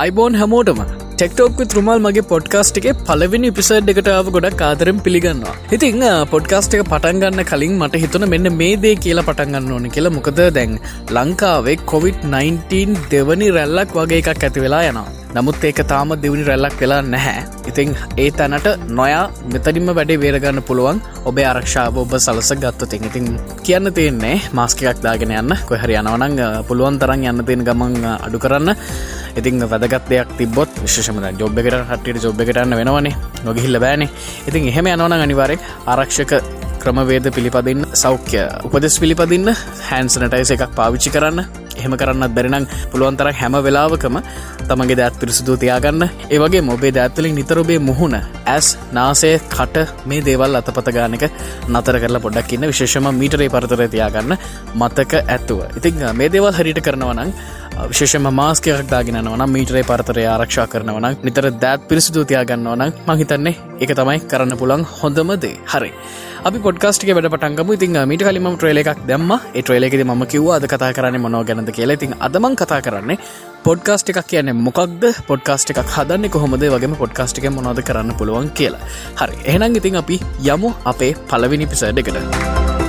අයිබෝන් හැමෝටම ටෙක්ටෝක් ත්‍රමල් මගේ පොඩ්කාස්ට් එක පලවෙනි පිසඩ් එකටාව ගොඩක් කාදරෙන් පිළිගන්නවා. ඉතිං පොඩ්කාස්ට් එක පටන්ගන්න කලින් මට හිතුන මෙන්න මේ දේ කියලා පටන්ගන්න ඕන කියලා. මොකද දැන් ලංකාවේ කොවිD-19 දෙවනි රැල්ලක් වගේ එකක් ඇති වෙලා යනවා. නමුත් ඒක තාම දෙවනි රැල්ලක් වෙලා නැහැ. ඉතිං ඒ තැනට නොයා මෙතනින්ම වැඩේ වේරගන්න පුළුවන්. ඔබේ ආරක්ෂාව ඔබ සලස ගත්තතින්. ඉතින් කියන්න තියෙන්නේ මාස්කයක් දාගෙන යන්න. කොහරි යනවනං පුළුවන් තරන් යන්න තියෙන ගමන් අඩු කරන්න. ඉතින් වැදගත් දෙයක් තිබොත් විශෂම ජොබ් එකට හටියට ජොබ් එකටන්න වෙනවනේ. නොගිහිල්ල බෑනේ. ඉතින් එහෙම යනවන අනිවාරෙක් ආරක්ෂක ක්‍රමවේද පිළිපදින්න සෞඛ්‍ය උපදෙස් පිළිපදින්න හැන්සනටයිස එකක් පාවිච්චි කරන්න. එහෙම කරන්නත් බැරිනං පුළුවන්තර හැම වෙලාවකම තමගේ දෑත් පිරිසුදු තියාගන්න. ඒවගේ මොබේ දෑත්වලින් නිතරොබේ මුහුණ ඇස් නාසේ කට මේ දේවල් අතපතගානක නතර කරලා පොඩක් ඉන්න. විශේෂම මීටරේ පරතර තියාගන්න මතක ඇත්තුව ඉතිං මේ දේවල් හරිට කරනවනං විශේෂම මාස්කයක් දාගෙනවන මීටරේ පරතරය ආරක්ෂා කරනවන නිතර දෑත් පිරිසිදු තියාගන්නවන මහිතන්නේ එක තමයි කරන්න පුළන් හොඳමදේ හරි. අපි පොඩ්කාස්ටික වැඩ පටන්ගම ඉතින් මීට කලිම ට්‍රේල එකක් දෙම ට්‍රේලෙකෙද ම කිව අද කතා කරන්න මොනෝ ගැනද කියලා. ඉතින් අදමං කතා කරන්නේ පොඩ්කාස්ට එකක් කියන්නේ මොකක්ද? පොඩ්කාස්ට එකක් හදන්න කොහොමද? වගේ පොඩ්කාස්ටික මොනොද කරන්න පුළුවන් කියලා. හරි. එහෙනම් ඉතින් අපි යමු අපේ පලවිනි පිසඩ් එකට.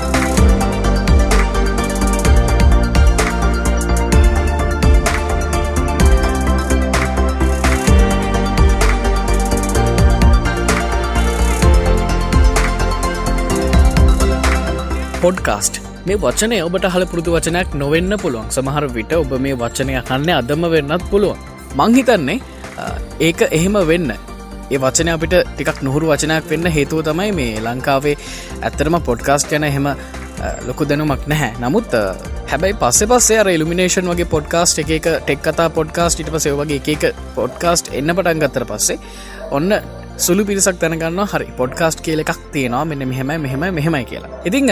පොඩ්කාස්ට්. මේ වචනය ඔබට හල පුරුදු වචනයක් නොවෙන්න පුළුවන්. සමහර විට ඔබ මේ වචනය කන්න අදම වෙන්නත් පුළුවන්. මංහිතන්නේ ඒක එහෙම වෙන්න. ඒ වචන අපිට ටිකක් නොහුරු වචනයක් වෙන්න හේතුව තමයි මේ ලංකාවේ ඇත්තරම පොඩ්කාස්ට යන එහෙම ලොකු දැනුමක් නැහැ. නමුත් හැබැයි පස්ස පස්සේ රෙල්ිනේෂන් වගේ පොඩ්කාස්ට් එක ටෙක් කතා පොඩ්කාස්ට ඉට පසේ වගේ එක පොඩ්කාස්ට් එන්න පටන් ගත්තර පස්සේ ඔන්න සුළු පිරිසක් තැනගන්න හරි පොඩ්කාස්ට් කියල එකක් තියෙනවා. මෙන්න මෙහෙම මෙහෙම මෙහෙමයි කියලා. ඉතිං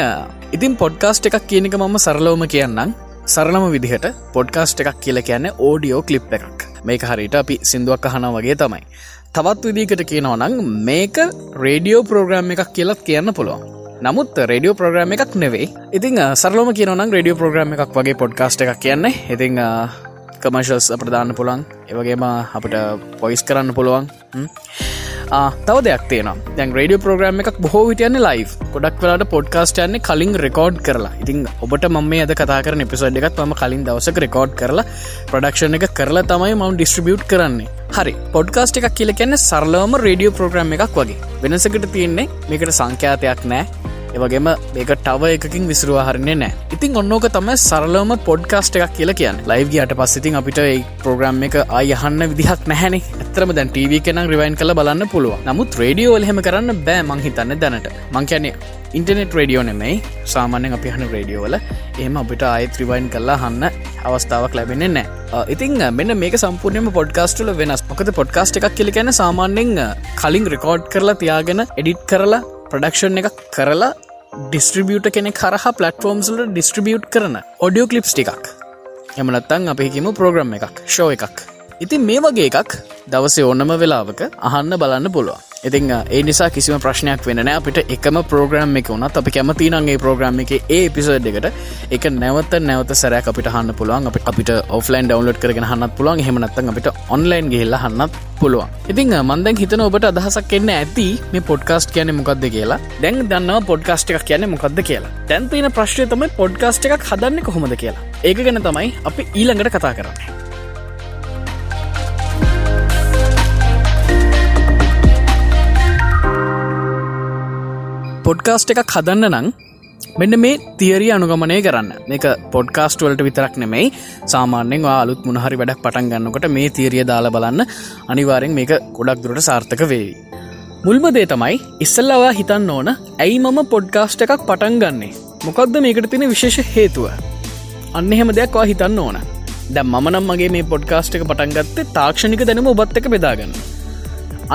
ඉතින් පොඩ්කාස්ට් එකක් කියනක මම සරලෝම කියන්නම්. සරලම විදිහට පොඩ්කාස්ට් එකක් කියල කියන්න ඕඩියෝ කලිප් එකක්. මේක හරිට අපි සිින්දුවක් අහන වගේ තමයි. තවත් විදිකට කියනවනං මේක රේඩියෝ ප්‍රෝග්‍රම් එකක් කියලත් කියන්න පුළුවන්. නමුත් රඩියෝ ප්‍රෝග්‍රම් එකක් නෙවේ ඉතින් සරලම කියනනම් රඩියෝ ප්‍රෝග්‍රම් එකක් වගේ පොඩ්කාස්ට් එකක් කියන්නේ. ඉතිං කමර්ශල්ස් ප්‍රධාන්න පුළන් ඒවගේම අපට පොයිස් කරන්න පුළුවන්. තව දෙයක් තියෙන දැන් රඩිය ප්‍රෝග්‍රම් එකක් බොහෝ විටයන්න ලයි් ගොඩක් වෙලාට පොඩ්කාස්ට යන්නේ කලින් රෙකෝඩ් කරලා. ඉතින් ඔබට මම අද කතාකර නිපිසඩ් එකත් ම කලින් දවසක රෙකෝඩ් කරලා ප්‍රඩක්ෂණ එක කරලා තමයි මවන්් ඩිස්ට්‍රිබියුට් කරන්නේ. හරි. පොඩ්කාස්ට එකක් කියල කියන්න සරලවම රඩියෝ ප්‍රෝග්‍රම් එකක් වගේ. වෙනසකට තියෙන්නේ මේකට සංඛ්‍යාතයක් නෑ. ඒවගේම මේක ටව එකකින් විසරුවාහරන්නේ නෑ ඉතින් ඔන්නෝක තම සරලම පොඩ්කාස්ට එකක් කියලා කියන්න. ලයිව්ගේට පස්සිතින් අපිට ඒ ප්‍රෝග්‍රම් එක අයහන්න විදිහක් නැහැන. ඇතරම දැන් ටව කෙන රිවයින් කළ බලන්න පුළුව නමුත් රඩියෝ හෙම කරන්න බෑ මංහිතන්න දැනට. මංකයන්නේ ඉන්ටනෙට් රඩියෝ නෙමයි. සාමාන්‍යෙන් අපි හන රඩියෝවල එහම අපිට ආයත් රිවයින් කල්ලා හන්න අවස්ථාවක් ලැබෙන්නේ නෑ ඉතින් මෙන්න මේක සම්පූර්ණයම පොඩ්කාස්ටල වෙනස්. මොකද පොඩ්කාස්ට එකක් කියල ගැන සාමාන්‍යෙන් කලින් රෙකෝඩ් කරලා තියාගෙන එඩිට් කරලා ප්‍රඩක්ෂන් එක කරලා ඩිස්ට්‍රිබියට කෙනෙ කරහ පලටෆෝම්ස්ල ඩිස්ට්‍රිබියුට් කරන ඔඩියෝ කලිප්ස් ටිකක්. එමනත්තං අපිකිම ප්‍රෝග්‍රම් එකක් ෂෝ එකක්. ඉතින් මේ වගේ එකක් දවසේ ඕන්නම වෙලාවක අහන්න බලන්න පුළුවන්. ඉතිං ඒ නිසා කිසිම ප්‍රශ්නයක් වෙන අපිට එකම ප්‍රෝග්‍රම් එක වුණත් අපි කැමතිනගේ ප්‍රෝග්‍රම් එක ඒ පිසෝඩ් එකට එක නැවත නැවත සැරයක් අපිට හන්න පුළුවන්. අප අපිට ඔෆලන් ඩවන්ලෝඩ් කරගෙන හන්නත් පුළුවන්. හෙමනත්තන් අපිට ඔන්ලයින් ගහිල්ල හන්නත් පුළුවන්. ඉතිං මන්දැන් හිතන ඔබට අදහසක් එන්න ඇති. මේ පොඩ්කාස්ට් කියන මොකක්ද කියලා. දැන් දන්න පොඩ්කාස්ට් එකක් කියන මොකක්ද කියලා. තැන්තින ප්‍රශ්ය තමයි පොඩ්කාස්ට් එකක් හදන්න කොහොමද කියලා. ඒක ගැන තමයි අපි ඊළඟට කතා කරන්නේ. පොඩ්කාස්ට් එකක් හදන්න නං මෙන්න මේ තිේරිය අනුගමනය කරන්න එක පොඩ්කාස්ට වලට විතරක් නෙමෙයි සාමාන්‍යෙන් අලුත් මුණහරි වැඩක් පටන් ගන්නකොට මේ තීරිය දාල බලන්න අනිවාරෙන් මේක ගොඩක් දුරට සාර්ථක වේවි. මුල්ම දේ තමයි ඉස්සල්ලවා හිතන්න ඕන ඇයි මම පොඩ්කාස්ට එකක් පටන් ගන්නේ මොකක්ද මේකට තින විශේෂ හේතුව. අන්න එහෙම දෙයක් වා හිතන්න ඕන දැ මනම් මගේ මේ පොඩ්කාස්ට එක පටන්ගත්තේ තාක්ෂණික දැනම ඔබත් එක බෙදාගන්න.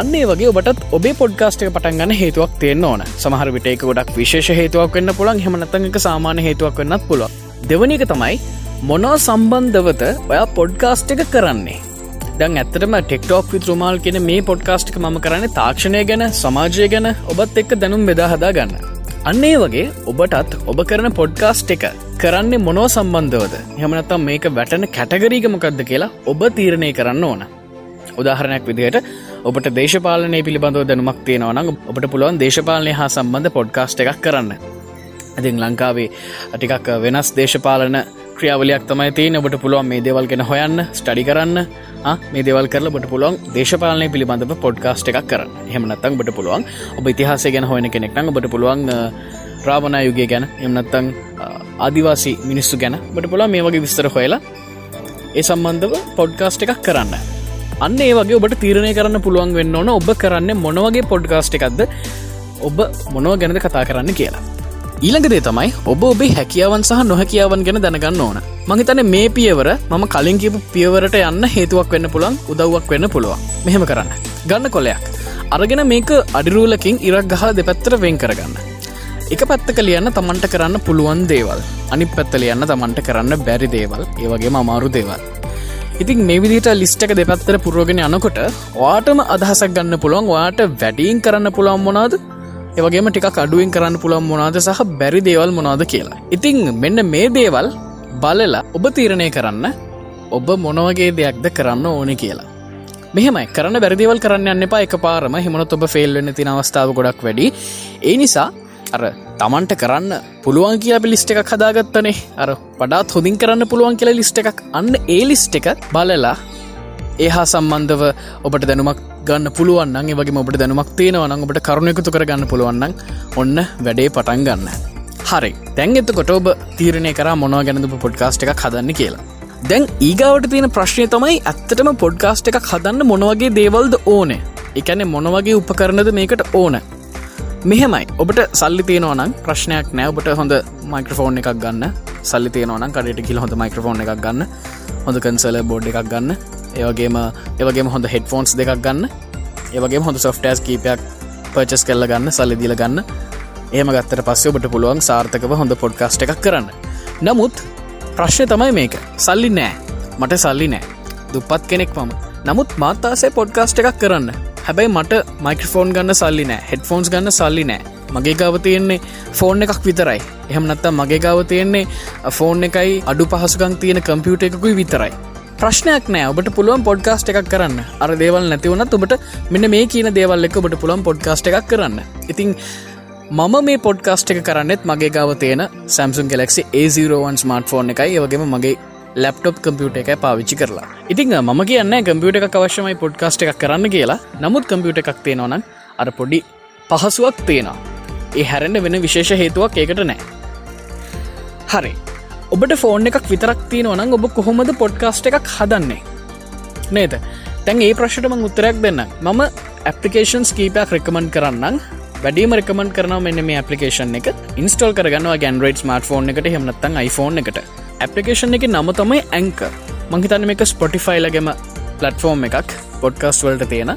අන්නේ වගේ ඔබට ඔබේ පොඩ්කාස්ට් එක පටන්ගන්න හේතුවක් තියන්න ඕන. සමහර විටේක ගොඩක් විශේෂ හේතුවක් වෙන්න පුළන් හෙමනතක සාමාන හේතුවක් වෙන්නත් පුළ දෙවනික තමයි මොනෝ සම්බන්ධවත ඔයා පොඩ්කාස්ට් එක කරන්නේ? දැන් ඇත්තටම ටෙක්ටෝක් විත්‍රමාල් කියෙන මේ පොඩ්කාස්ට් එක ම කරන්න තාක්ෂණය ගැන සමාජය ගැන. ඔබත් එක්ක දැනුම් බෙදා හදා ගන්න. අන්නේ වගේ ඔබටත් ඔබ කරන පොඩ්කාස්ට් එක කරන්නේ මොනෝ සම්බන්ධවද? හෙමනත්තම් මේක වැටන කැටගරීගමකක්ද කියලා ඔබ තීරණය කරන්න ඕන. උදාහරණයක් විදිහයට ඔබට දේශපාලනය පිළිබඳව දැනුමක් තියෙනවනම් ඔබට පුළුවන් දේශපාලනය හා සම්බන්ධ පොඩ්කාස්ට් එකක් කරන්න. ඉතින් ලංකාවේ ටිකක් වෙනස් දේශපාලන ක්‍රියාවලයක් තමයි තිය ඔබට පුළුවන් මේ දේවල් ගෙන හොයන්න ස්ටඩි කරන්න මේ දෙවල් කරල බට පුළුවන් දේශපාලනය පිළිබඳව පොඩ්කාස්ට් එකක් කර හෙමනත්තං බට පුළුවන් ඔබ ඉතිහාසය ගැන හොයන කෙනෙක්න බට පුළුවන් රාවනා යුගේ ගැන එමනත්තං ආදිවාසි මිනිස්සු ගැන බට පුලා මේ වගේ විස්තර හොයලා ඒ සම්බන්ධව පොඩ්කාස්ට් එකක් කරන්න. අන්න ඒ වගේ ඔබට තීරණය කරන්න පුළුවන් වෙන්න ඕන ඔබ කරන්න මොනවගේ පොඩ්කාස්ට් එකක්ද? ඔබ මොනව ගැනද කතා කරන්න කියලා. ඊළඟදේ තමයි ඔබ ඔබේ හැකියාවන් සහ නොහැකියාවන් ගැන දැනගන්න ඕන. මහිතන මේ පියවර මම කලින් කියපු පියවරට යන්න හේතුවක් වෙන්න පුළන් උදව්වක් වෙන්න පුළුවන්. මෙහෙම කරන්න. ගන්න කොලයක්. අරගෙන මේක අඩිරූලකින් ඉරක් ගහල දෙපැත්තර වෙන් කරගන්න. එක පැත්තක ලියන්න තමන්ට කරන්න පුළුවන් දේවල්. අනි පැත්ත ලියන්න තමන්ට කරන්න බැරි දේවල්. ඒවගේ අමාරු දේවල්. ඉතින් මේ විදිට ලිස්්ටක දෙපත්තර පුරෝගෙන යනකොට වාටම අදහසක් ගන්න පුළුවන් වාට වැඩීන් කරන්න පුළුවන් මොනාද ඒවගේම ටික අඩුවෙන් කරන්න පුළුවන් මොනාද සහ බැරි දේවල් මොනාද කියලා. ඉතිං මෙන්න මේ දේවල් බලලා ඔබ තීරණය කරන්න ඔබ මොනවගේ දෙයක්ද කරන්න ඕන කියලා. මෙහෙමයි. කරන්න බැරිදිවල් කරන්න යන්න එපා. එක පාරම හිමනොත් ඔබ ෆෙල් වෙන්න තින අවස්ථාව ගොඩක් වැඩි ඒ නිසා අර තමන්ට කරන්න පුළුවන් කිය ලිස්ට එකක් හදාගත්තනේ. අර පඩාත් හොඳින් කරන්න පුළුවන් කියලා ලිස්ට එකක්. අන්න ඒ ලිස්ට එක බලලා ඒහා සම්බන්ධව ඔබට දැනුමක් ගන්න පුළුවන් වගේ ඔබට දැනුමක් තියෙනවන ඔබට කරුණයකුතු කර ගන්න පුළුවන්න ඔන්න වැඩේ පටන් ගන්න. හරි. දැන් එතකොට ඔබ තීරණය කර මොනව ගැනඳ පොඩ්කාස්ට් එකක් හදන්න කියලා. දැන් ඒගවට තියෙන ප්‍රශ්නය තමයි ඇත්තටම පොඩ්කාස්ට් එකක් හදන්න මොනවගේ දේවල්ද ඕනේ? එකැනෙ මොනවගේ උපකරණද මේකට ඕන? මෙහෙමයි. ඔබට සල්ලි තියෙනවනම් ප්‍රශ්නයක් නෑ. ඔබට හොඳ මයික්‍රෆෝන් එකක් ගන්න. සල්ලි තියෙනවනම් කඩට කිල් හොඳ මයික්‍රෆෝන් එකක් ගන්න. හොඳ කන්සල බෝඩ් එකක් ගන්න. ඒවගේම ඒවගේ හොඳ හෙඩ්ෆෝන්ස් දෙකක් ගන්න. ඒවගේ හොඳ සොෆ්ටස් කීපයක් පර්චස් කල්ල ගන්න සල්ලි දිල ගන්න. ඒම ගත්තර පස්සේ ඔබට පුළුවන් සාර්ථකව හොඳ පොඩ්කාස්ට එකක් කරන්න. නමුත් ප්‍රශ්ය තමයි මේක. සල්ලි නෑ. මට සල්ලි නෑ. දුපත් කෙනෙක් මම. නමුත් මාත්තාසේ පොඩ්කාස්ට එකක් කරන්න. හැබැයි මට මයිකෆෝන් ගන්න සල්ලි නෑ හෙඩ්ෆෝන්ස් ගන්න සල්ලි නෑ. මගේ ගාව තියෙන්නේ ෆෝන් එකක් විතරයි. එහම නත්තා මගේ ගාව තියෙන්නේ ෆෝන් එකයි අඩු පහසුකං තියෙන කම්පියුට එකකුයි විතරයි. ප්‍රශ්නයක් නෑ ඔබට පුළුවන් පොඩ්කාස්ට් එකක් කරන්න. අර දේවල් නැතිවනත් ඔබට මෙන්න මේ කියන දේවල් එක ඔබට පුළන් පොඩ්කාස්ට් එකක් කරන්න. ඉතිං මම මේ පොඩ්කාස්ට් එක කරන්නෙත් මගේ ගාව තියෙන Samsung Galaxy A zero one smart phone එකයි. වගේම මගේ ලප්ටොප් කම්පියුට එක පාවිච්චි කරලා. ඉතිං මම කියන්න කම්පියුට එක අවශ්‍යමයි පොඩ්කාස්ට් එකක් කරන්න කියලා. නමුත් කම්පියුට එකක් තියෙනවන අර පොඩි පහසුවක් තියෙනවා ඒ හැරෙන්න්න වෙන විශේෂ හේතුවක් ඒකට නෑ. හරි. ඔබට ෆෝන් එකක් විතරක් තියෙනවනම් ඔබ කොහොමද පොඩ්කාස්ට් එකක් හදන්නේ? නේද? තැන් ඒ ප්‍රශ්ටම උත්තරයක් දෙන්න. මම ඇපලිකේන්ස් කීපයක් රෙකමන්් කරන්න වැඩීම රෙකමන් කරන මෙන්න මේ ඇපලිකේෂන් එක. ඉන්ස්ටල් කරගන්නවා ගැන්ඩරයිඩ් ස්මර්ට ෆෝන් එකට. හෙමනත්තන් iPhoneෆෝන් එකට. ඇපලිකේෂන් එක නම තමයි ඇංක මංහිතන්න මේක ස්පොටිෆයිලගම පලටෆෝර්ම් එකක් පොඩ්කාස් වලට තියෙන.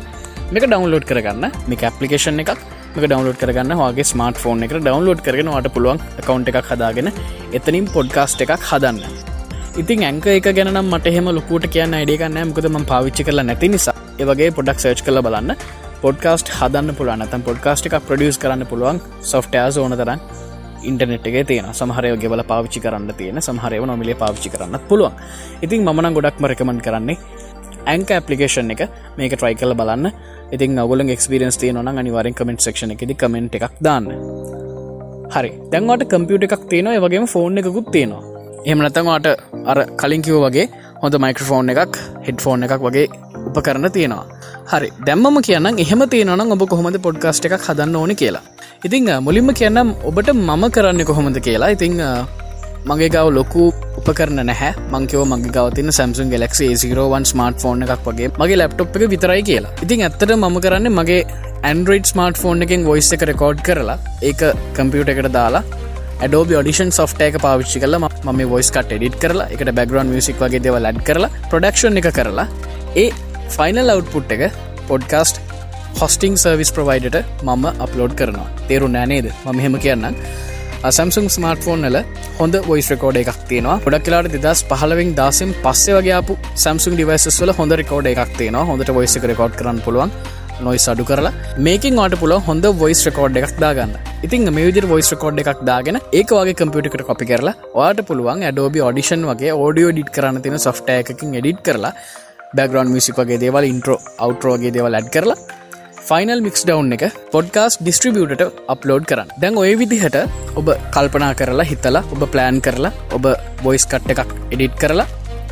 මේක ඩවන්ලෝඩ් කරගන්න. මේක ඇපලිකේෂන් එකක්. මේක ඩවන්ලෝඩ් කරගන්න වගේ ස්මර්ට ෆෝන් එක ඩවන්ලෝඩ් කරගෙන වට පුළුවන් කවන්් එකක් හදාගෙන එතනින් පොඩ්කාස්ට් එකක් හදන්න. ඉතින් ඇංක එක ගැනම් මට හෙම ලොකුට කියන්න අඩියගන්න මකද ම පාවිච්චි කරලා නැති නිසා. ඒවගේ පොඩක් සර්ච් කළ බලන්න. පොඩ්කාස්ට් හදන්න පුළුවන්. තම් පොඩ්කාස්ට් එකක් ප්‍රඩියස් කරන්න පුළුවන්. සොෆ්ටයා ඕන තරන් ඉන්ටනෙට් එක තියෙන සමහරය ගෙවල පාවිච්චි කරන්න තියෙන සමහරයව නොමිලේ පාවිච්චි කරන්න පුළුවන්. ඉතින් මන ගොඩක්ම රකමන් කරන්නේ ඇංක ඇපලිකේෂන් එක. මේක ට්‍රයි කල බලන්න. ඉතින් ගොල ක්ස්පිරන්ස් තිය නොන අනිවාරෙන් කමෙන්ට් සක්ෂන එකෙද කමෙන්ට් එකක් දාන්න. හරි. දැන්වට කම්පියුට එකක් තියෙනවා. වගේම ෆෝන් එකකුත් තියෙනවා. එහමනතවාට අර කලින් කිව් වගේ හොඳ මයික්‍රෆෝන් එකක් හෙඩ් ෆෝන් එකක් වගේ උපකරන්න තියෙනවා. හරි දැම්මම කියන්න එහෙම තියෙනවනම් ඔබ කොහොමද පොඩ්කාස්ට් එකක් හදන්න ඕනි කියලා. ඉතිං මුලින්ම කියන්නම් ඔබට මම කරන්න කොහොමද කියලා. ඉතිං මගේ ගව ලොකු උපකරන නැහැ. මංකව මගේ ගවතින Samsung Galaxy zero one smart phone එකක් වගේ. මගේ ලප්ටොප් එක විතරයි කියලා. ඉතින් ඇත්තට මම කරන්න මගේ ඇන්ඩරයිඩ් ස්මර්ට ෆෝන් එකෙන් වොයිස් එක රෙකෝඩ් කරලා ඒක කම්පියුට එකට දාලා ඩෝබ ඩිෂන් සොෆ්ට එක පාවිච්චි කල ම වොයිස් කට එඩිට කරලා එකට බැගරන් මිසික් වගේ දෙව ලඩ් කරලා ප්‍රඩක්ෂන් එක කරලා ඒ ෆයිනල් අවට්පුට් එක පොඩ්කාස්ට් හොස්ටිං සර්විස් ප්‍රවයිඩට මම අප්ලෝඩ් කරනවා. තේරු නෑනේද මම හෙම කියන්න සැම්සුම් ස්මර්ට ෆෝන්නල හොඳ වොයිස් රකෝඩ එකක් තියෙනවා. ගොඩක් කියලාට දෙදස් පහලවින් දාසම් පස්සේ වගේපු සැම්සුම් ඩිවයිසස් වල හොඳ රකෝඩ එකක් තියෙනවා. හොඳට වොයිස රකෝඩ් කරන්න පුළුවන්. නොයි අඩු කරලා. මේකින් වාට පුල හොඳ වොයිස් රකෝඩ් එකක් දාගන්න. ඉතින් මේ විදිර වොයිස් රකෝඩ් එකක් දාගෙන ඒක වගේ කම්පියුටකට කොපි කරලා වාට පුළුවන් ඇඩෝබි ඔඩිෂන් වගේ ෝඩියෝ ඩිට කරන්න තින සොෆ්ට එකකින් එඩිට් කරලා බැගරන් මිසික් වගේ දේවල් ඉන්ට්‍රෝ අවට්‍රෝගේ දේවල් ඇඩ් කරලා ෆයිනල් මික්ස් ඩවන්් එක පොඩ්කාස් ඩිස්ට්‍රිබියටට අප්ලෝඩ් කරන්න. දැන් ඔය විදිහට ඔබ කල්පනා කරලා හිතලා ඔබ ප්ලෑන් කරලා ඔබ බොයිස් කට් එකක් එඩිට් කරලා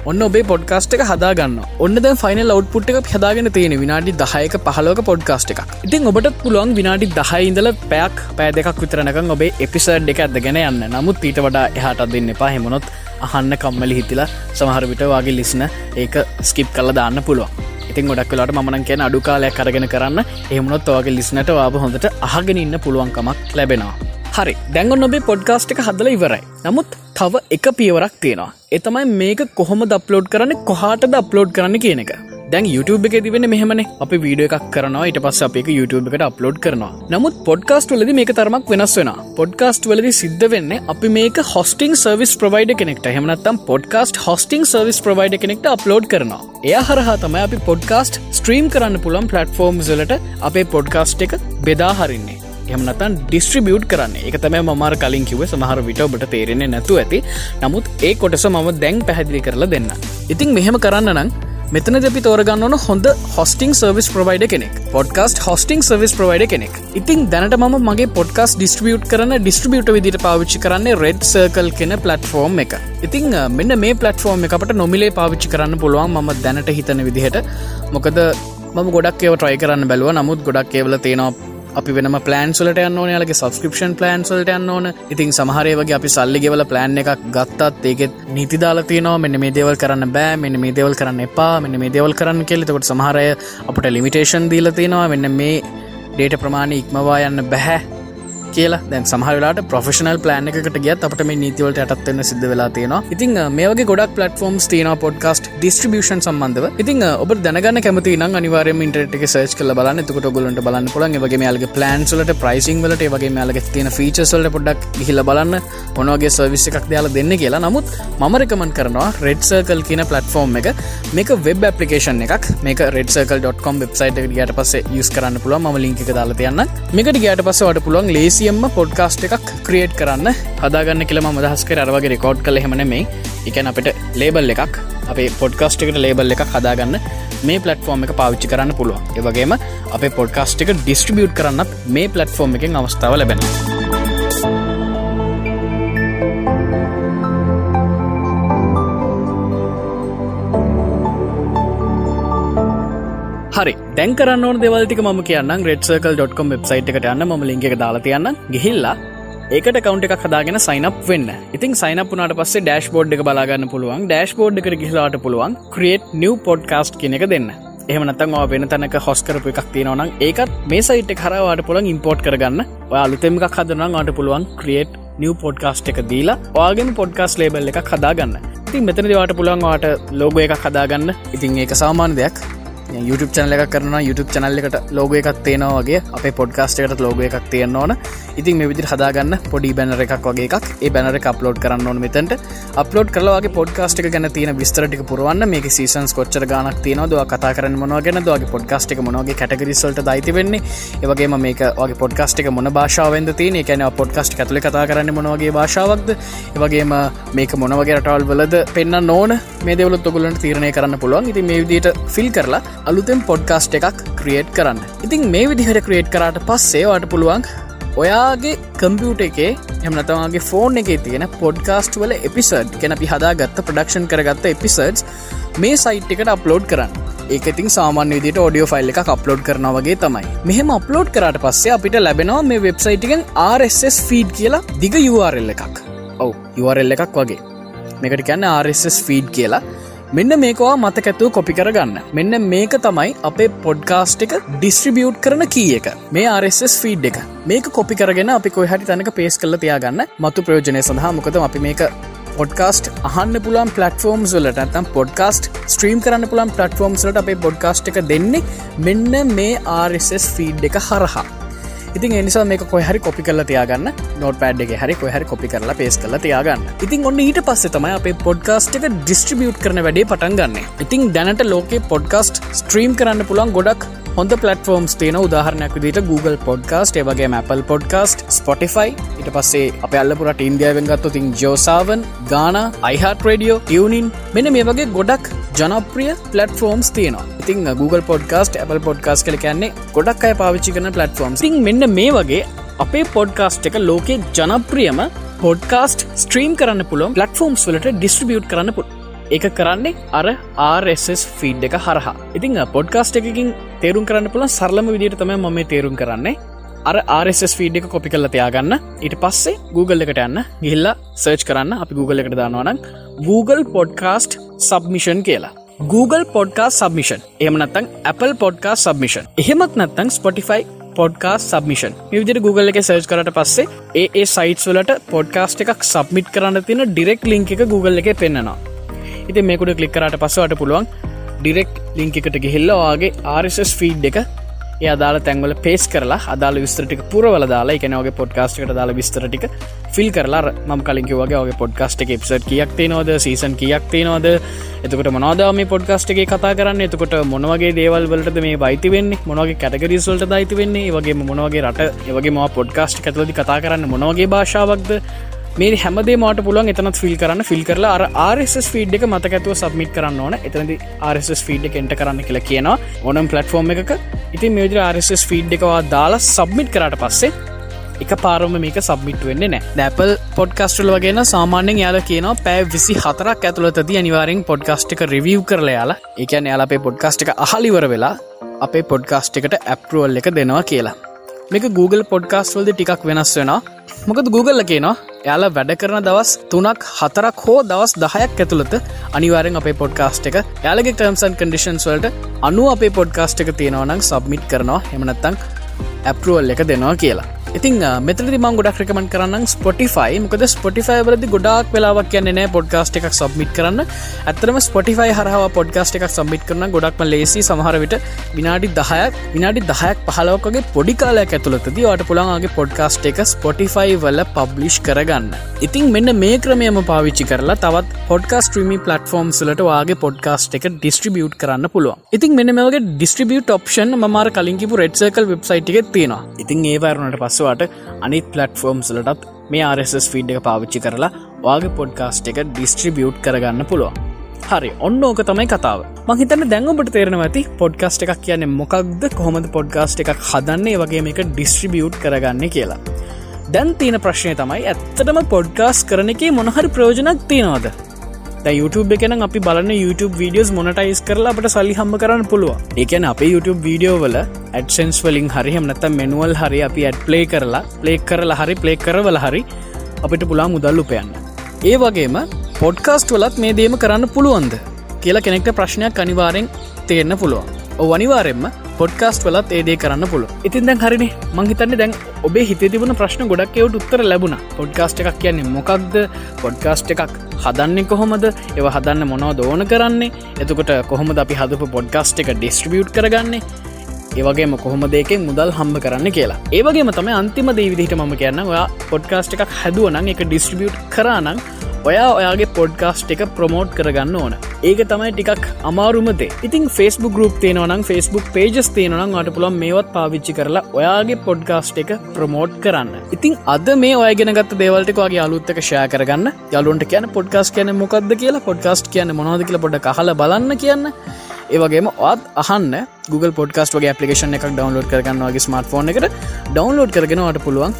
ඔන්න ඔබේ පොඩ්කාස්ට එක හදාගන්න. ඔන්න ද ෆයිනල් අවට්පුට් එක හදාගෙන තියෙන විනාඩි දහයක පහලෝක පොඩ්කාස්ට එකක්. ඉතින් ඔබට පුළුවන් විනාඩි දහයිඉදල පැයක් පෑ දෙකක් විතරනකං ඔබේ එපිසඩ් එක ඇදගෙන යන්න. නමුත් ඊට වඩා එහට දෙන්න එපා. හෙමනොත් අහන්න කම්මලි හිතිලා සමහර විට වගේ ලිස්න ඒක ස්කිප් කල දාන්න පුළුවන්. ඉතින් ගොඩක් කලට මන කියන අඩු කාලයක් කරගෙන කරන්න. එහමුණොත් ඔගේ ලිස්නට වාබ හොඳට අහගෙන ඉන්න පුළුවන්කමක් ලැබෙනවා. හරි. දැන්ගොන්න ඔබේ පොඩ්කාස්ට් එක හදල ඉවරයි. නමුත් තව එක පියවරක් තියෙනවා. එතමයි මේක කොහොම දප්ලෝඩ් කරන්න කොහට දප්ලෝඩ් කරන්න කියන එක. දැන් YouTube එක තිබෙන මෙහමන. අපි වීඩිය එකක් කරනවා ඊට පස් අපේ YouTube එකට අප්ලෝඩ් කරනවා. නමුත් පොඩ්කාස්ට වලද මේක තරමක් වෙනස් වෙන පොඩ්කාස්ට වලදි සිද්ධ වෙන්න අපි මේක හොස්ටිං සර්විස් ප්‍රවයිඩ කෙනෙක්ට. හෙමනත්තම් පොඩ්කාස්ට හොස්ටිං සර්විස් ප්‍රවයිඩ කෙනෙක්ට අප්ලෝඩ් කරනවා. එය හරහා තමයි අපි පොඩ්කාස්ට ස්ට්‍රීම් කරන්න පුළන් පලටෆෝර්ම් ලට අපේ පොඩ්කාස්ට් එක බෙදා හරින්නේ. එහමනතන් ඩිස්ට්‍රිබියුට් කරන්න. එක තම මර කලින් කිව සමහර විට ඔබට තේරෙන්නේ නැතු ඇති. නමුත් ඒ කොටස මම දැන් පැහැදිලි කරලා දෙන්න. ඉතින් මෙහෙම කරන්න නම් මෙතන අපි තෝරගන්න ඕන හොඳ හොස්ටිං සර්විස් ප්‍රවයිඩ කෙනෙක්. පොඩ්කාස්ට හොස්ටිං සර්විස් ප්‍රවයිඩ කෙනෙක්. ඉතින් දැනට ම මගේ පොඩ්කාස් ඩිස්ට්‍රියුට් කරන ඩිස්ට්‍රිියට විදිට පාවිච්චි කරන්නේ රෙඩ් සර්කල් කෙන පලටෆෝර්ම් එක. ඉතිං මෙන්න මේ පලටෆෝර්ම් එකට නොමිලේ පාවිච්චි කරන්න පුළුවන් ම දැනට හිතන විදිහට. මොකද මම ගොඩක් ඒව ට්‍රයි කරන්න බැලුව. නමුත් ගොඩක් ඒවල තියෙනවා අපි වෙනම පලන්ස්ලට යන්න යාලගේ සබස්ක්‍රපෂන් පලන්ස්ලට යන්න ඕන. ඉතින් සමහරයවගේ අපි සල්ලිගෙවල ප්ලෑන් එකක් ගත්තත් ඒකෙත් නීතිදාලතියනවා මෙන්න මේ දේවල් කරන්න බෑ මෙන්න මේ දේවල් කරන්න එපා මෙන්න මේ දේවල් කරන්න කෙල්ලෙතකොට සමහරය අපට ලිමිටේෂන් දීලතිනවා මෙන්න මේ ඩේට ප්‍රමාණය ඉක්මවා යන්න බැහැ කියලා. දැන් සහලාට ප්‍රෆෙෂනල් ප්ලෑන් එකට ගියත් අපට මේ නීතිවලට යටත්වන්න සිද්ධ වෙලා තියෙනවා. ඉතින් මේගේ ගොඩක් පලටෆෝම්ස් තියන පොඩ්කාස්ට ඩිස්ට්‍රිබියෂන් සම්බන්ධව. ඉතින් ඔබ දැනගන්න කැමති නම් අනිවාරම ඉන්ටරට එක සර්ච් කල බලන්න. තුකට ගොලට බලන්න පුළන් වගේ මේයාලගේ ප්ලන්ස්ලට ප්‍රයිසිං වලට වගේ මේයාලගේ තියෙන ෆීචස්වලට පොඩක් හිල බලන්න. මොනවගේ සර්විස් එකක් දයාලා දෙන්න කියලා. නමුත් මමරකමන් කරනවා රෙඩ්සර්කල් කියන පලටෆෝර්ම් එක. මේක වෙබ් පපිකේෂන් එකක්. මේක රෙඩ්සර්කල්.කොම් වෙබ්සයිට ගට පස්සේ යස් කරන්න පුළුව ම ලින්ක දාලා තියන්න මේකට ගට පස්ස වට පුළුවන් ලේසි ලේසියෙන්ම පොඩ්කාස්ට් එකක් ක්‍රියේට් කරන්න හදාගන්න කියලම මදහස්කර අරවගේ රෙකෝඩ් කළ හෙමන මේ එකන අපට ලේබල් එකක් අපේ පොඩ්කාස්ට් එකට ලේබල් එකක් හදාගන්න මේ පලටෆෝර්ම් එක පාවිච්චි කරන්න පුළුවන්. ඒවගේම අපේ පොඩ්කාස්ට් එක ඩිස්ට්‍රිබියුට් කරන්නත් මේ පලටෆෝර්ම් එකෙන් අවස්ථාව ලැබෙන හරි. දැන්කරන්න ඕන දෙවල්ටික ම කියන්න රෙඩ්සකල්.කොම් වෙබ්සයිට් එකට යන්න. ම ලින්ක එක දාලා තියන්න. ගිහිල්ලා ඒකට කවන්ට එකක් හදාගෙන සයිනප් වෙන්න. ඉතින් සයිනප් වුනාට පස්සේ ඩෑශ් බෝඩ් එක බලාගන්න පුළුවන්. ඩෑශ් බෝඩ් එකට ගිහිලාට පුළුවන් ක්‍රියේට් නිව පොඩ්කාස්ට් කියන එක දෙන්න. එහමනත්තන් වෙන තැනක හොස්කරපු එකක් තියෙනවනම් ඒකත් මේ සයිට් කරවාට පුළන් ඉම්පෝට් කරගන්න. අලුතෙම එකක් හදනම් අට පුළුවන් ක්‍රියේට් නිව පොඩ්කාස්ට් එක දීලා වාගෙන පොඩ්කාස් ලේබල් එක හදාගන්න. ඉතින් මෙතන දවාට පුළුවන් වාට ලෝගෝ එකක් හදාගන්න. ඉතින් ඒක සාමාන්‍ය දෙයක්. YouTube චනල එක කරන YouTube චනල්ල එකට ලෝග එකක් තියෙනවාගේ අප පොඩ්කාස්ට එකට ලෝග එකක් තියෙන්න්න ඕන. ඉතින් මේ විදිර හදාගන්න පොඩි බැනර එකක් වගේ එකක්. ඒ බැනර අප්ලෝඩ් කරන්න ඕන මෙතට අප්ලෝඩ් කරලාගේ පොඩ්කාස්ට එක ගැන තියෙන විස්තරටික පුරුවන්න. මේ සීසන්ස් කොච්චර ගනක් තියන දව කතා කරන මොනගෙන දගේ පොඩ්කාස්ට එක මොනගේ කටගරිසල්ට දයිති වෙන්නේ? ඒවගේ මේක වගේ පොඩ්කාස්ට එක මොන භාෂාවෙන්ද තියන එකන පොඩ්කාස්ට ඇතුල කතා කරන්න මොනවගේ භාෂාවක්ද? ඒවගේම මේක මොනවගේ රටවල් වලද පෙන්න්න නෝන මේ දෙවලත් ඔගුලන්ට තීරණය කරන්න පුළුවන්. ඉති මේ විදිට ෆිල් කරලා අලුතෙන් පොඩ්කාස්ට් එකක් ක්‍රියේට් කරන්න. ඉතින් මේ විදිහට ක්‍රියේට් කරට පස්සේවාට පුළුවන් ඔයාගේ කම්පියුට එකේ එමනතවාගේ ෆෝන් එක තියෙන පොඩ්කාස්ට් වල එපිසඩ් කෙන අපි හදා ගත්ත ප්‍රඩක්ෂන් කරගත්ත එපිසඩ්ස් මේ සයිට් එකට අප්ලෝඩ් කරන්න. ඒකතින් සාමාන්‍ය විදිට ෝඩියෝ ෆයිල් එක අප්ලෝඩ් කරනවගේ තමයි. මෙහම අප්ලෝඩ් කරට පස්සේ අපිට ලැබෙනවා මේ වෙබ්සයිටිකෙන් RSS ෆීඩ් කියලා දිග URL එකක්. ඔවු URL එකක් වගේ. මේකට කියන්න RSS ෆීඩ් කියලා. මෙන්න මේකවා මතකැතුව කොපි කරගන්න. මෙන්න මේක තමයි අපේ පොඩ්කාස්ට් එක ඩිස්ට්‍රිබියුට් කරන කිය එක. මේ RSS ෆීඩ් එක. මේක කොපි කරගෙන අපි කොයි හටි තැනක පේස් කල තියාගන්න. මතු ප්‍රයෝජනය සඳහා මොකද අපි මේක පොඩ්කාස්ට අහන්න පුලන් පලටෆෝර්ම් ලට ඇතම් පොඩ්කාස්ට ස්ට්‍රීම් කරන්න පුලන් පලටෆෝර්ම්ස් ලට අපේ පොඩ්කාස්ට් එක දෙන්නේ මෙන්න මේ RSS ෆීඩ් එක හරහා. ඉතින් එනිසා මේ කොහරි කොපි කල තියාගන්න. නොට පඩ් එක හරි කොහරි කොපි කරලා පේස් කල තියාගන්න. ඉතින් ඔන්න ඊට පස්සේ තමයි අපේ පොඩ්කාස්ට් එක ඩිස්ට්‍රිබියුට් කරන වැඩේ පටන් ගන්න. ඉතින් දැනට ලෝකේ පොඩ්කාස්ට් ස්ට්‍රීම් කරන්න පුළන් ගොඩක් හොඳ පලටෆෝම්ස් තියෙන උදාහරණයක් විදිට Google පොඩ්කාස්ට ඒවගේ Apple පොඩ්කාස්ට Spotify. ඉට පස්සේ අප අල්ලපුරට ඉන්දියාවෙන් ගත්තු තින් ජෝසාවන් ගාන අයිහට රඩියෝ ටියවනින් මෙන මේ වගේ ගොඩක් ජනප්‍රිය පලටෆෝම්ස් තියනවා. ඉතින් Google පොඩ්කාස්ට Apple පොඩ්කාස් කල කියන්නේ ගොඩක් අය පාවිච්චි කන පලටෆෝම් සිං මෙන්න මේ වගේ අපේ පොඩ්කාස්ට් එක ලෝකේ ජනප්‍රියම පොඩ්කාස්ට ස්ට්‍රීම් කරන්න පුළුවන් පලටෆෝම්ස් වලට ඩිස්ට්‍රිබියුට් කරන්න පුට එක කරන්නේ අර RSS ෆීඩ් එක හරහා. ඉතිං පොඩ්කාස්ට එකකින් තේරුම් කරන්න පුළන් සරලම විදිට තම ම තේරුම් කරන්නේ. අර RSS ෆීඩ් එක කොපි කල්ල තියාගන්න. ඊට පස්සේ Google එකට යන්න. ගිහිල්ලා සර්ච් කරන්න. අපි Google එකට දානවනම් Google පොඩ්කාස්ට් සබ්මිෂන් කියලා. Google පොඩ්කා සබමිෂන් එමනත්තං Apple පොඩ්කා සබමිෂන් එහෙමත් නත්තං Spotify පොඩ්කා සබමිෂන් විදිර Google එක සර්ච් කරට පස්සේ ඒ සයිටස් වලට පොඩ්කාස්ට එකක් සබ්මිට් කරන්න තියෙන ඩිරෙක් ලිංක එක Google එක පෙන්න්නවා. ඉති මේකුට කලික්කරට පස්සවට පුළුවන් ඩිරෙක්් ලිංක එකට ගිහිල්ලවාගේ ආර්ස් ෆීඩ් එක ඒ අදාල තැන්වල පේස් කරලා අදාල විස්තරටික පුරවල දාලා එකනවගේ පොඩ්කාස්ට්කට දාල විස්තරටික ෆිල් කරලා ම කලින්කිවගේ ඔගේ පොඩ්කාස්ට් එක එප්සට් කියක් තිනවද සීසන් කියක් තිනවද එතකට මොනවාද මේ පොඩ්කාස්ට් එක කතා කරන්න? එතකොට මොනවගේ දේවල් වලට මේ බයිති වෙන්නේ? මොනවගේ කැටගරිස්වලට දයිති වෙන්නේ? වගේ මොනවගේ රට ඒවගේ ම පොඩ්කාස්ට් ඇතුලදි කතා කරන්න මොනවගේ භාෂාවක්ද? මේ හැමදේ මට පුළුවන් එතනත් ෆිල් කරන්න. ෆිල් කරලා අර RSS ෆීඩ් එක මතකඇතුව සබමිට කරන්න ඕන. එතනද RSS ෆීඩ් එක එන්ට කරන්න කියලා කියනවා. ඕනම් පලටෆෝර්ම් එකක. ඉතින් මේදර RSS ෆීඩ් එකවා දාලා සබ්මිට් කරට පස්සේ එක පාරම මේක සබ්මිට වෙන්නේ නෑ දැපල් පොඩ්කස්ටල් වගේන සාමාන්‍යෙන් යාල කියන පෑ විසි හතරක් ඇතුළතද අනිවාරෙන් පොඩ්කාස්ට් එක රිවියව් කරල යාලා එකන් යාලපේ පොඩ්කාස්ට් එක අහලිවර වෙලා අපේ පොඩ්කාස්ට් එකට ඇප්රුවල් එක දෙනවා කියලා. මේක Google පොඩ්කාස්ට් වලද ටිකක් වෙනස් වෙනවා. මොකද Google කියනවා යාලා වැඩ කරන දවස් තුනක් හතරක් හෝ දවස් දහයක් ඇතුළත අනිවාරෙන් අපේ පොඩ්කාස්ට් එක යාලගේ ටර්ම්සන් කඩිෂන්ස් වලට අනු අපේ පොඩ්කාස්ට් එක තියෙනවනම් සබ්මිට් කරනවා. හෙමනත්තං ඇපරුවල් එක දෙනවා කියලා. ඉතින් මෙතනදි මං ගොඩක් රකමන් කරන්න ස්පොටිෆයි මොකද ස්පොටිෆයි වලදි ගොඩක් වෙලාවක් කියන්න පොඩ්කාස්ට එකක් සබ්මිට කරන්න. ඇතරම ස්පොටිෆයි හරහව පොඩ්කාස්ට එකක් සබ්මිට කරන ගොඩක්ම ලේසි සමහරවිට විනාඩි දහයක් විනාඩි දහයක් පහලෝකගේ පොඩි කාලයක් ඇතුළතද වට පුළන්ගේ පොඩ්කාස්ට එක ස්පොටිෆයි වල පබ්ලිෂ් කරගන්න. ඉතින් මෙන්න මේ ක්‍රමයම පාවිච්චි කරලා තවත් පොඩ්කාස්ට්‍රීමි පලටෆෝර්ම් සලට වගේ පොඩ්කාස්ට එක ඩිස්ට්‍රිබියුට් කරන්න පුළුව ඉතින් මෙන්න මේගේ ඩිස්ට්‍රිබියුට් ඔප්ෂන් මර කලින්කිපු රෙඩ්සකල් වෙබ්සයිට් එක තියෙනවා. ඉතින් ඒවරුණට පස්ස පස්සුවට අනිත් පලට්ෆෝම්ස්ලටත් මේ RSS ෆීඩ් එක පාවිච්චි කරලා වගේ පොඩ්කාස්ට් එක ඩිස්ට්‍රිබියුට් කරගන්න පුළුවන්. හරි ඔන්න ඕක තමයි කතාව. මහිතන දැංගොට තේරෙන ඇති පොඩ්කාස්ට් එකක් කියන්නේ මොකක්ද කොහොමද පොඩ්කාස්ට් එකක් හදන්නේ වගේ මේක ඩිස්ට්‍රිබියුට් කරගන්න කියලා. දැන් තියෙන ප්‍රශ්නය තමයි ඇත්තටම පොඩ්කාස් කරන එක මොනහරි ප්‍රෝජනක් තියෙනවාද? YouTube එකන අපි බලන්න YouTube වීඩියෝස් මොනටයිස් කරලා අපට සල්ලි හම්ම කරන්න පුළුව එකන අපේ YouTube වීඩියෝ වල ඇඩසන්ස් වලින් හරි හමනත මෙනුවල් හරි අපි ඇඩ් ප්ලේ කරලා ප්ලේ කරලා හරි ප්ලේ කරවල හරි අපිට පුලා මුදල් උපයන්න. ඒ වගේම පොඩ්කාස්ට් වලත් මේ දේම කරන්න පුළුවන්ද? කියලා කෙනෙක්ට ප්‍රශ්නයක් අනිවාරෙන් තේරන්න පුළුවන්. ඔ අනිවාරෙන්ම පොඩ්කාස්ට් වලත් ඒදේ කරන්න පුළුව ඉතින් දැන් හරිනි. මංහිතන්න දැන් ඔබේ හිතේ තිබුණ ප්‍රශ්න ගොඩක් එවට උත්තර ලැබුණ. පොඩ්කාස්ට් එකක් කියන්නේ මොකක්ද පොඩ්කාස්ට් එකක් හදන්නේ කොහොමද? ඒව හදන්න මොනව දෝන කරන්නේ? එතකොට කොහොමද අපි හදපු පොඩ්කාස්ට් එක ඩිස්ට්‍රිියුට් කරගන්නේ? ඒවගේම කොහොම දෙකෙන් මුදල් හම්බ කරන්න කියලා. ඒවගේම තම අන්තිම දේවිදිට මම කියන්න ඔයා පොඩ්කාස්ට් එකක් හැදුවනං එක ඩිස්ට්‍රිියුට් කරනම් ඔයා ඔයාගේ පොඩ්කාස්ට් එක ප්‍රමෝට් කරගන්න ඕන. ඒක තමයි ටිකක් අමාරුමතේ ඉතින් ෆස්බුක් ගරුප් තියෙනවනම් ෆස්බුක් පේජස් තියෙනනම් අට පුළන් මේවත් පාවිච්චි කරලා ඔයාගේ පොඩ්කාස්ට් එක ප්‍රමෝට් කරන්න. ඉතින් අද මේ ඔයගෙනගත් දේවල්ටකගේ අලුත්තක ෂය කරගන්න. යලුන්ට කියන පොඩ්කාස් කියන මොකක්ද කියලා පොඩ්කාස්ට් කියන මොනද කියලා පොඩ කහල බලන්න කියන්න. ඒවගේම ඔත් අහන්න. Google පොඩ්කාස්ට වගේ පපිේෂන එකක් ඩවන්ලෝඩ් කරගන්න වගේ ස්මර්ට ෆෝන් එකට ඩවන්ලෝඩ් කරගෙනවට පුළුවන්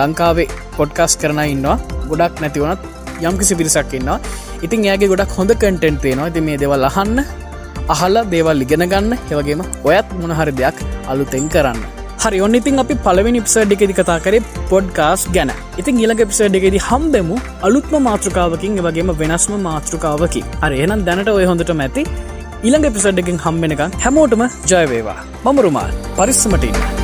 ලංකාවේ පොඩ්කාස් කරන ඉන්නවා. ගොඩක් නැතිවනත් යම්කිසි පිරිසක් ඉන්නවා. ඉතින් ඒගේ ගොඩක් හොඳ කටෙන්ට් තියෙනවා. ඇති මේ දෙවල් අහන්න අහලා දේවල් ඉගෙන ගන්න. එවගේම ඔයත් මොනහරි දෙයක් අලුතෙන් කරන්න. හරි ඔන්න ඉතින් අපි පලවෙනි පිසඩ් එකෙදි කතා කරේ පොඩ්කාස් ගැන. ඉතින් ඉලක පිසඩ් එකෙදි හම්බෙමු අලුත්ම මාතෘකාවකින් වගේම වෙනස්ම මාතෘකාවකි අර එනම් දැනට ඔය හොඳට මැති ඉළඟ පිසඩ්ඩකින් හම්බෙනකම් හැමෝටම ජයවේවා මමරුමාල් පරිස්සමටඉන්න.